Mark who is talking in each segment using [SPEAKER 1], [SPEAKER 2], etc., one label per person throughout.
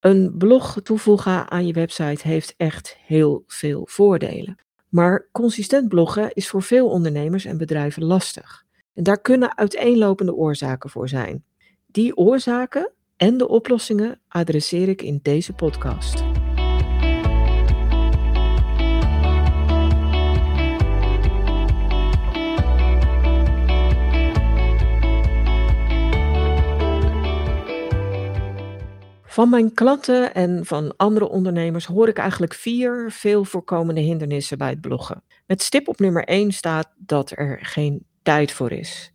[SPEAKER 1] Een blog toevoegen aan je website heeft echt heel veel voordelen. Maar consistent bloggen is voor veel ondernemers en bedrijven lastig. En daar kunnen uiteenlopende oorzaken voor zijn. Die oorzaken en de oplossingen adresseer ik in deze podcast. Van mijn klanten en van andere ondernemers hoor ik eigenlijk vier veel voorkomende hindernissen bij het bloggen. Met stip op nummer 1 staat dat er geen tijd voor is.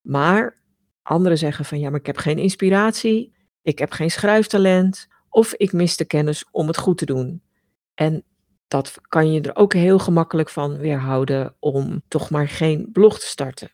[SPEAKER 1] Maar anderen zeggen van ja, maar ik heb geen inspiratie, ik heb geen schrijftalent of ik mis de kennis om het goed te doen. En dat kan je er ook heel gemakkelijk van weerhouden om toch maar geen blog te starten.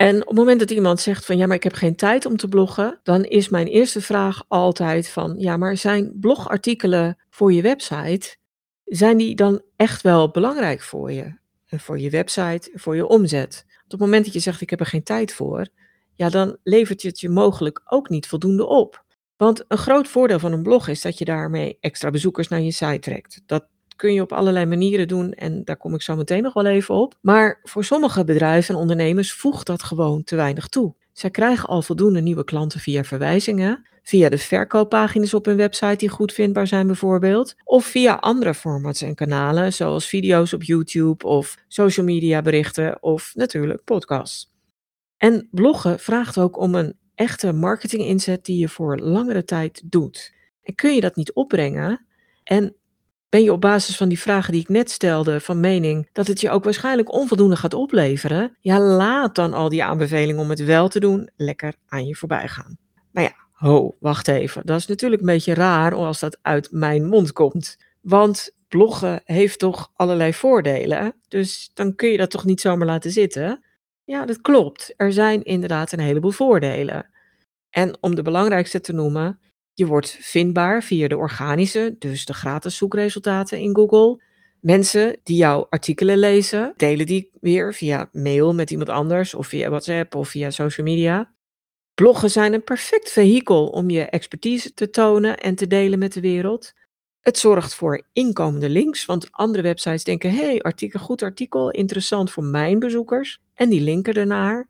[SPEAKER 1] En op het moment dat iemand zegt van ja, maar ik heb geen tijd om te bloggen, dan is mijn eerste vraag altijd van ja, maar zijn blogartikelen voor je website, zijn die dan echt wel belangrijk voor je? Voor je website, voor je omzet? op het moment dat je zegt ik heb er geen tijd voor, ja, dan levert het je mogelijk ook niet voldoende op. Want een groot voordeel van een blog is dat je daarmee extra bezoekers naar je site trekt. Dat kun je op allerlei manieren doen en daar kom ik zo meteen nog wel even op. Maar voor sommige bedrijven en ondernemers voegt dat gewoon te weinig toe. Zij krijgen al voldoende nieuwe klanten via verwijzingen, via de verkooppagina's op hun website die goed vindbaar zijn bijvoorbeeld, of via andere formats en kanalen zoals video's op YouTube of social media berichten of natuurlijk podcasts. En bloggen vraagt ook om een echte marketing inzet die je voor langere tijd doet. En kun je dat niet opbrengen en ben je op basis van die vragen die ik net stelde van mening dat het je ook waarschijnlijk onvoldoende gaat opleveren? Ja, laat dan al die aanbevelingen om het wel te doen lekker aan je voorbij gaan. Maar ja, ho, wacht even. Dat is natuurlijk een beetje raar als dat uit mijn mond komt. Want bloggen heeft toch allerlei voordelen. Dus dan kun je dat toch niet zomaar laten zitten? Ja, dat klopt. Er zijn inderdaad een heleboel voordelen. En om de belangrijkste te noemen, je wordt vindbaar via de organische, dus de gratis zoekresultaten in Google. Mensen die jouw artikelen lezen, delen die weer via mail met iemand anders of via WhatsApp of via social media. Bloggen zijn een perfect vehikel om je expertise te tonen en te delen met de wereld. Het zorgt voor inkomende links, want andere websites denken: hey, artikel, goed artikel, interessant voor mijn bezoekers. En die linken ernaar.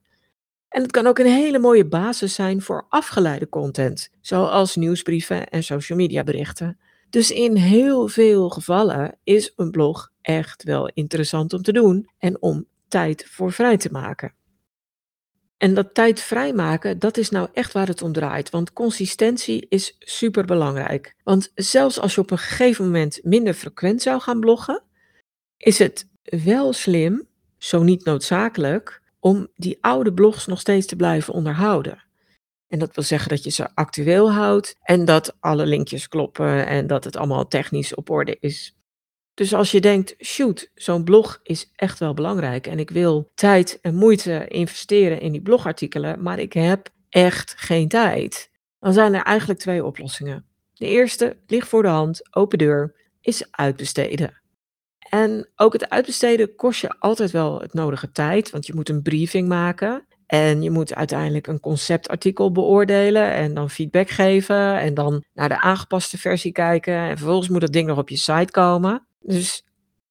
[SPEAKER 1] En het kan ook een hele mooie basis zijn voor afgeleide content, zoals nieuwsbrieven en social media berichten. Dus in heel veel gevallen is een blog echt wel interessant om te doen en om tijd voor vrij te maken. En dat tijd vrijmaken, dat is nou echt waar het om draait. Want consistentie is super belangrijk. Want zelfs als je op een gegeven moment minder frequent zou gaan bloggen, is het wel slim, zo niet noodzakelijk, om die oude blogs nog steeds te blijven onderhouden. En dat wil zeggen dat je ze actueel houdt en dat alle linkjes kloppen en dat het allemaal technisch op orde is. Dus als je denkt, shoot, zo'n blog is echt wel belangrijk en ik wil tijd en moeite investeren in die blogartikelen, maar ik heb echt geen tijd, dan zijn er eigenlijk twee oplossingen. De eerste ligt voor de hand, open deur, is uitbesteden. En ook het uitbesteden kost je altijd wel het nodige tijd, want je moet een briefing maken. En je moet uiteindelijk een conceptartikel beoordelen en dan feedback geven en dan naar de aangepaste versie kijken. En vervolgens moet dat ding nog op je site komen. Dus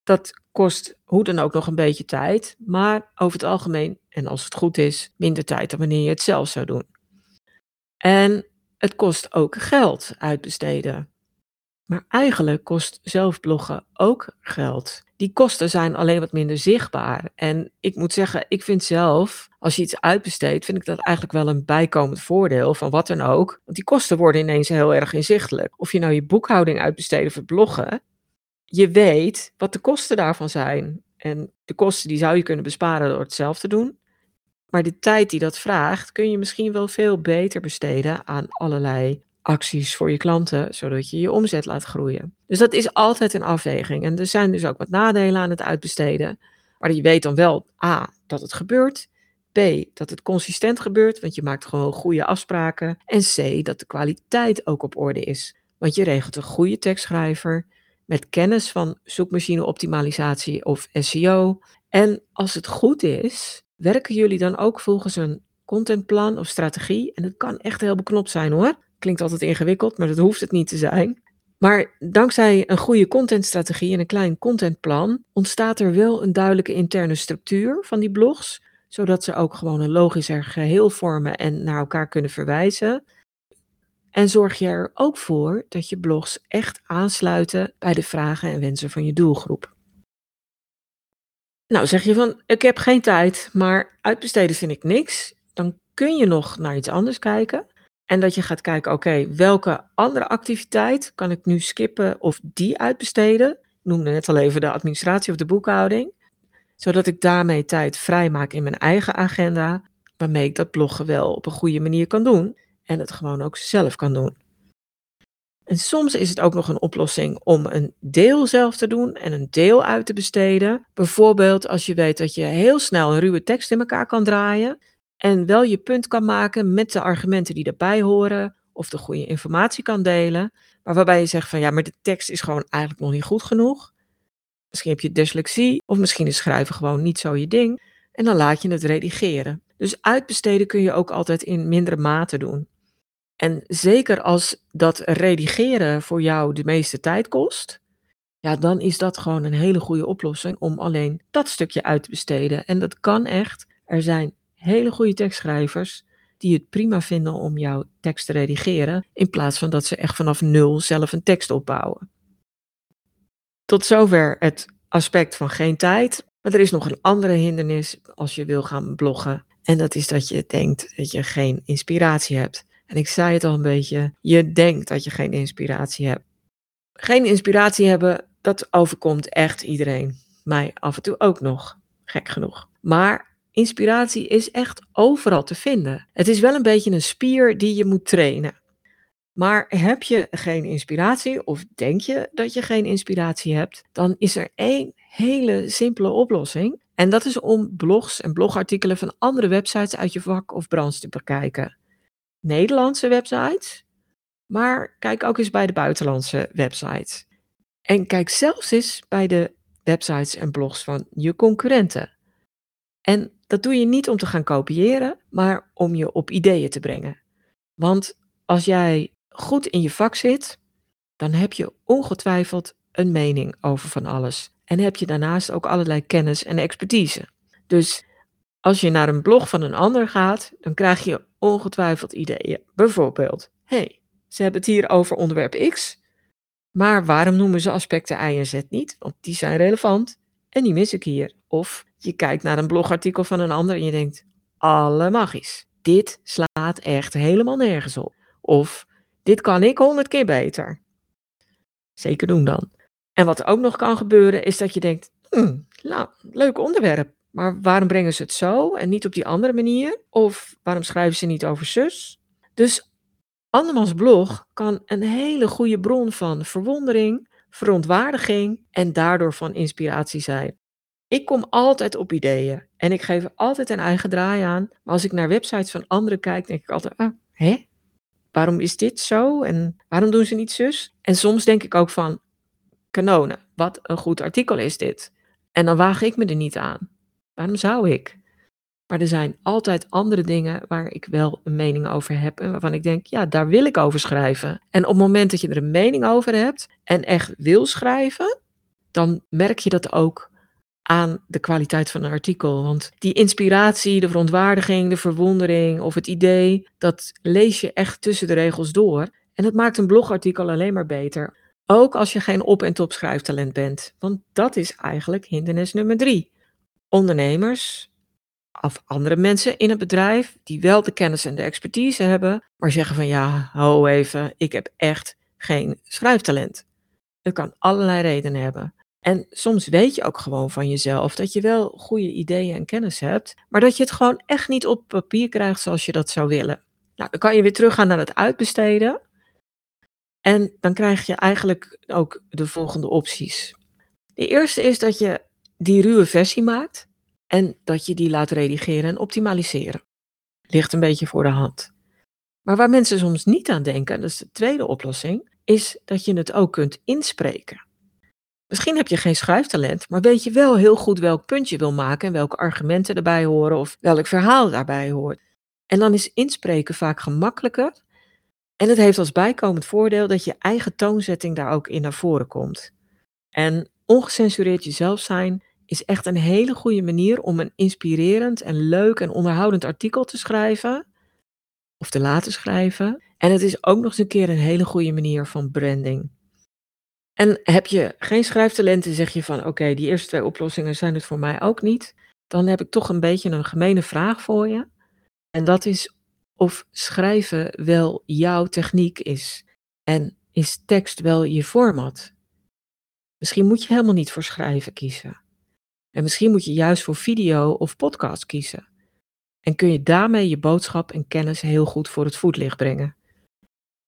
[SPEAKER 1] dat kost hoe dan ook nog een beetje tijd, maar over het algemeen, en als het goed is, minder tijd dan wanneer je het zelf zou doen. En het kost ook geld uitbesteden. Maar eigenlijk kost zelfbloggen ook geld. Die kosten zijn alleen wat minder zichtbaar. En ik moet zeggen, ik vind zelf, als je iets uitbesteedt, vind ik dat eigenlijk wel een bijkomend voordeel van wat dan ook. Want die kosten worden ineens heel erg inzichtelijk. Of je nou je boekhouding uitbesteedt of bloggen, je weet wat de kosten daarvan zijn. En de kosten die zou je kunnen besparen door het zelf te doen. Maar de tijd die dat vraagt, kun je misschien wel veel beter besteden aan allerlei acties voor je klanten, zodat je je omzet laat groeien. Dus dat is altijd een afweging. En er zijn dus ook wat nadelen aan het uitbesteden. Maar je weet dan wel A, dat het gebeurt. B, dat het consistent gebeurt, want je maakt gewoon goede afspraken. En C, dat de kwaliteit ook op orde is. Want je regelt een goede tekstschrijver met kennis van zoekmachine-optimalisatie of SEO. En als het goed is, werken jullie dan ook volgens een contentplan of strategie. En het kan echt heel beknopt zijn hoor. Klinkt altijd ingewikkeld, maar dat hoeft het niet te zijn. Maar dankzij een goede contentstrategie en een klein contentplan ontstaat er wel een duidelijke interne structuur van die blogs, zodat ze ook gewoon een logischer geheel vormen en naar elkaar kunnen verwijzen. En zorg je er ook voor dat je blogs echt aansluiten bij de vragen en wensen van je doelgroep. Nou, zeg je van, ik heb geen tijd, maar uitbesteden vind ik niks. Dan kun je nog naar iets anders kijken. En dat je gaat kijken, oké, welke andere activiteit kan ik nu skippen of die uitbesteden? Ik noemde net al even de administratie of de boekhouding. Zodat ik daarmee tijd vrijmaak in mijn eigen agenda, waarmee ik dat bloggen wel op een goede manier kan doen. En het gewoon ook zelf kan doen. En soms is het ook nog een oplossing om een deel zelf te doen en een deel uit te besteden. Bijvoorbeeld als je weet dat je heel snel een ruwe tekst in elkaar kan draaien en wel je punt kan maken met de argumenten die erbij horen of de goede informatie kan delen, maar waarbij je zegt van ja, maar de tekst is gewoon eigenlijk nog niet goed genoeg. Misschien heb je dyslexie of misschien is schrijven gewoon niet zo je ding en dan laat je het redigeren. Dus uitbesteden kun je ook altijd in mindere mate doen. En zeker als dat redigeren voor jou de meeste tijd kost, ja, dan is dat gewoon een hele goede oplossing om alleen dat stukje uit te besteden. En dat kan echt. Er zijn hele goede tekstschrijvers die het prima vinden om jouw tekst te redigeren, in plaats van dat ze echt vanaf nul zelf een tekst opbouwen. Tot zover het aspect van geen tijd. Maar er is nog een andere hindernis als je wil gaan bloggen. En dat is dat je denkt dat je geen inspiratie hebt. En ik zei het al een beetje, je denkt dat je geen inspiratie hebt. Geen inspiratie hebben, dat overkomt echt iedereen. Mij af en toe ook nog, gek genoeg. Maar inspiratie is echt overal te vinden. Het is wel een beetje een spier die je moet trainen. Maar heb je geen inspiratie of denk je dat je geen inspiratie hebt, dan is er één hele simpele oplossing. En dat is om blogs en blogartikelen van andere websites uit je vak of branche te bekijken. Nederlandse websites, maar kijk ook eens bij de buitenlandse websites. En kijk zelfs eens bij de websites en blogs van je concurrenten. En dat doe je niet om te gaan kopiëren, maar om je op ideeën te brengen. Want als jij goed in je vak zit, dan heb je ongetwijfeld een mening over van alles. En heb je daarnaast ook allerlei kennis en expertise. Dus als je naar een blog van een ander gaat, dan krijg je ongetwijfeld ideeën. Bijvoorbeeld, hey, ze hebben het hier over onderwerp X, maar waarom noemen ze aspecten Y en Z niet? Want die zijn relevant en die mis ik hier. Of je kijkt naar een blogartikel van een ander en je denkt, alle magisch. Dit slaat echt helemaal nergens op. Of dit kan ik honderd keer beter. Zeker doen dan. En wat ook nog kan gebeuren is dat je denkt, nou, leuk onderwerp. Maar waarom brengen ze het zo en niet op die andere manier? Of waarom schrijven ze niet over zus? Dus andermans blog kan een hele goede bron van verwondering, verontwaardiging en daardoor van inspiratie zijn. Ik kom altijd op ideeën en ik geef altijd een eigen draai aan. Maar als ik naar websites van anderen kijk, denk ik altijd, ah, hè? Waarom is dit zo en waarom doen ze niet zus? En soms denk ik ook van, kanonen, wat een goed artikel is dit. En dan waag ik me er niet aan. Waarom zou ik? Maar er zijn altijd andere dingen waar ik wel een mening over heb en waarvan ik denk, ja, daar wil ik over schrijven. En op het moment dat je er een mening over hebt en echt wil schrijven, dan merk je dat ook aan de kwaliteit van een artikel. Want die inspiratie, de verontwaardiging, de verwondering of het idee, dat lees je echt tussen de regels door. En dat maakt een blogartikel alleen maar beter. Ook als je geen op- en top schrijftalent bent. Want dat is eigenlijk hindernis nummer drie ondernemers of andere mensen in het bedrijf die wel de kennis en de expertise hebben, maar zeggen van ja, ho even, ik heb echt geen schrijftalent. Het kan allerlei redenen hebben. En soms weet je ook gewoon van jezelf dat je wel goede ideeën en kennis hebt, maar dat je het gewoon echt niet op papier krijgt zoals je dat zou willen. Nou, dan kan je weer teruggaan naar het uitbesteden. En dan krijg je eigenlijk ook de volgende opties. De eerste is dat je die ruwe versie maakt en dat je die laat redigeren en optimaliseren. Ligt een beetje voor de hand. Maar waar mensen soms niet aan denken, dat is de tweede oplossing, is dat je het ook kunt inspreken. Misschien heb je geen schrijftalent, maar weet je wel heel goed welk punt je wil maken en welke argumenten erbij horen of welk verhaal daarbij hoort. En dan is inspreken vaak gemakkelijker En het heeft als bijkomend voordeel dat je eigen toonzetting daar ook in naar voren komt. En ongecensureerd jezelf zijn is echt een hele goede manier om een inspirerend en leuk en onderhoudend artikel te schrijven of te laten schrijven. En het is ook nog eens een keer een hele goede manier van branding. En heb je geen schrijftalent en zeg je van oké, die eerste twee oplossingen zijn het voor mij ook niet, dan heb ik toch een beetje een gemene vraag voor je. En dat is of schrijven wel jouw techniek is en is tekst wel je format. Misschien moet je helemaal niet voor schrijven kiezen. En misschien moet je juist voor video of podcast kiezen. En kun je daarmee je boodschap en kennis heel goed voor het voetlicht brengen.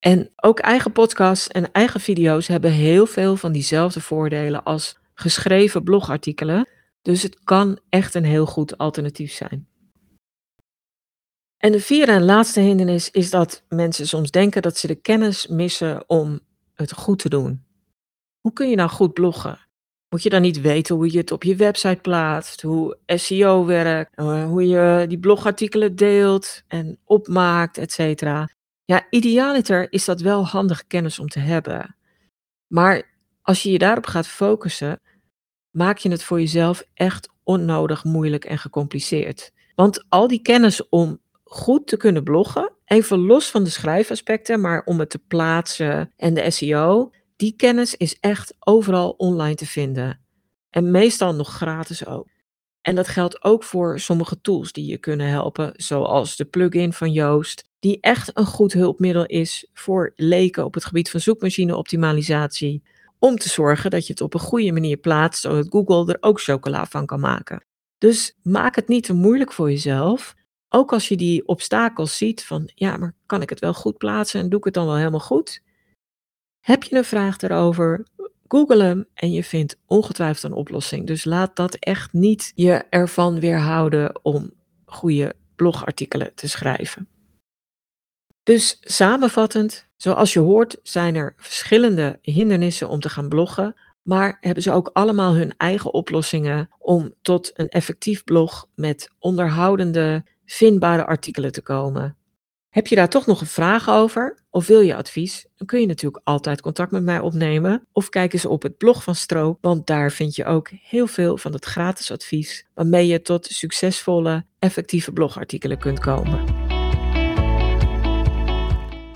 [SPEAKER 1] En ook eigen podcasts en eigen video's hebben heel veel van diezelfde voordelen als geschreven blogartikelen. Dus het kan echt een heel goed alternatief zijn. En de vierde en laatste hindernis is dat mensen soms denken dat ze de kennis missen om het goed te doen. Hoe kun je nou goed bloggen? Moet je dan niet weten hoe je het op je website plaatst, hoe SEO werkt, eh, hoe je die blogartikelen deelt en opmaakt, etc. Ja, idealiter is dat wel handige kennis om te hebben. Maar als je je daarop gaat focussen, maak je het voor jezelf echt onnodig moeilijk en gecompliceerd. Want al die kennis om goed te kunnen bloggen, even los van de schrijfaspecten, maar om het te plaatsen en de SEO, die kennis is echt overal online te vinden. En meestal nog gratis ook. En dat geldt ook voor sommige tools die je kunnen helpen, zoals de plugin van Joost, die echt een goed hulpmiddel is voor leken op het gebied van zoekmachine-optimalisatie, om te zorgen dat je het op een goede manier plaatst, zodat Google er ook chocola van kan maken. Dus maak het niet te moeilijk voor jezelf. Ook als je die obstakels ziet van, ja, maar kan ik het wel goed plaatsen en doe ik het dan wel helemaal goed? Heb je een vraag erover? Google hem en je vindt ongetwijfeld een oplossing. Dus laat dat echt niet je ervan weerhouden om goede blogartikelen te schrijven. Dus samenvattend, zoals je hoort, zijn er verschillende hindernissen om te gaan bloggen, maar hebben ze ook allemaal hun eigen oplossingen om tot een effectief blog met onderhoudende, vindbare artikelen te komen. Heb je daar toch nog een vraag over of wil je advies? Dan kun je natuurlijk altijd contact met mij opnemen of kijk eens op het blog van Stroop, want daar vind je ook heel veel van het gratis advies waarmee je tot succesvolle, effectieve blogartikelen kunt komen.